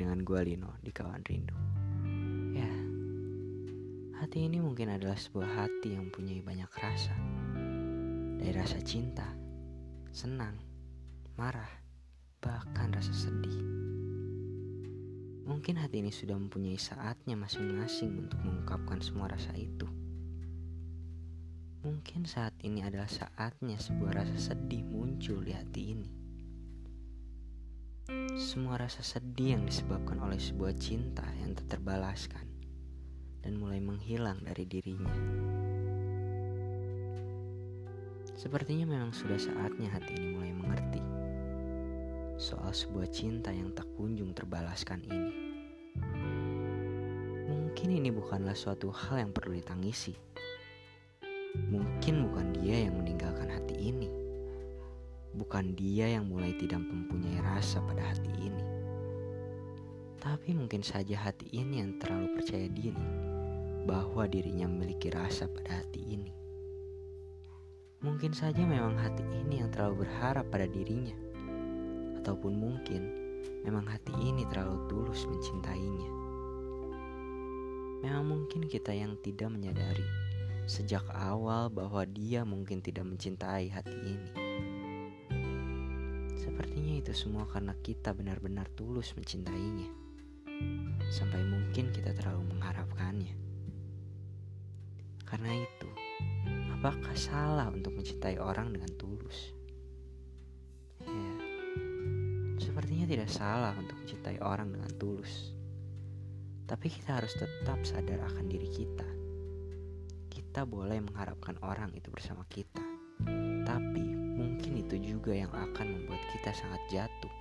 gue Lino di Kawan Rindu. Ya, hati ini mungkin adalah sebuah hati yang punya banyak rasa. Dari rasa cinta, senang, marah, bahkan rasa sedih. Mungkin hati ini sudah mempunyai saatnya masing-masing untuk mengungkapkan semua rasa itu. Mungkin saat ini adalah saatnya sebuah rasa sedih muncul di hati ini semua rasa sedih yang disebabkan oleh sebuah cinta yang tak terbalaskan dan mulai menghilang dari dirinya. Sepertinya memang sudah saatnya hati ini mulai mengerti soal sebuah cinta yang tak kunjung terbalaskan ini. Mungkin ini bukanlah suatu hal yang perlu ditangisi. Mungkin bukan Bukan dia yang mulai tidak mempunyai rasa pada hati ini. Tapi mungkin saja hati ini yang terlalu percaya diri bahwa dirinya memiliki rasa pada hati ini. Mungkin saja memang hati ini yang terlalu berharap pada dirinya. Ataupun mungkin memang hati ini terlalu tulus mencintainya. Memang mungkin kita yang tidak menyadari sejak awal bahwa dia mungkin tidak mencintai hati ini. Sepertinya itu semua karena kita benar-benar tulus mencintainya. Sampai mungkin kita terlalu mengharapkannya. Karena itu, apakah salah untuk mencintai orang dengan tulus? Ya, sepertinya tidak salah untuk mencintai orang dengan tulus. Tapi kita harus tetap sadar akan diri kita. Kita boleh mengharapkan orang itu bersama kita. Itu juga yang akan membuat kita sangat jatuh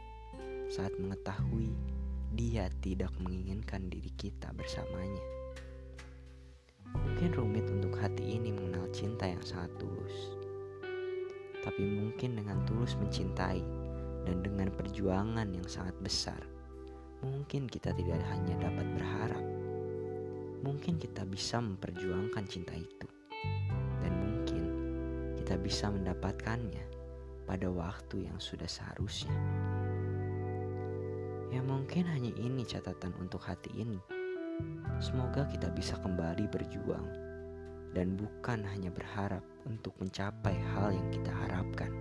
saat mengetahui dia tidak menginginkan diri kita bersamanya. Mungkin rumit untuk hati ini mengenal cinta yang sangat tulus. Tapi mungkin dengan tulus mencintai dan dengan perjuangan yang sangat besar, mungkin kita tidak hanya dapat berharap. Mungkin kita bisa memperjuangkan cinta itu. Dan mungkin kita bisa mendapatkannya pada waktu yang sudah seharusnya. Ya mungkin hanya ini catatan untuk hati ini. Semoga kita bisa kembali berjuang dan bukan hanya berharap untuk mencapai hal yang kita harapkan.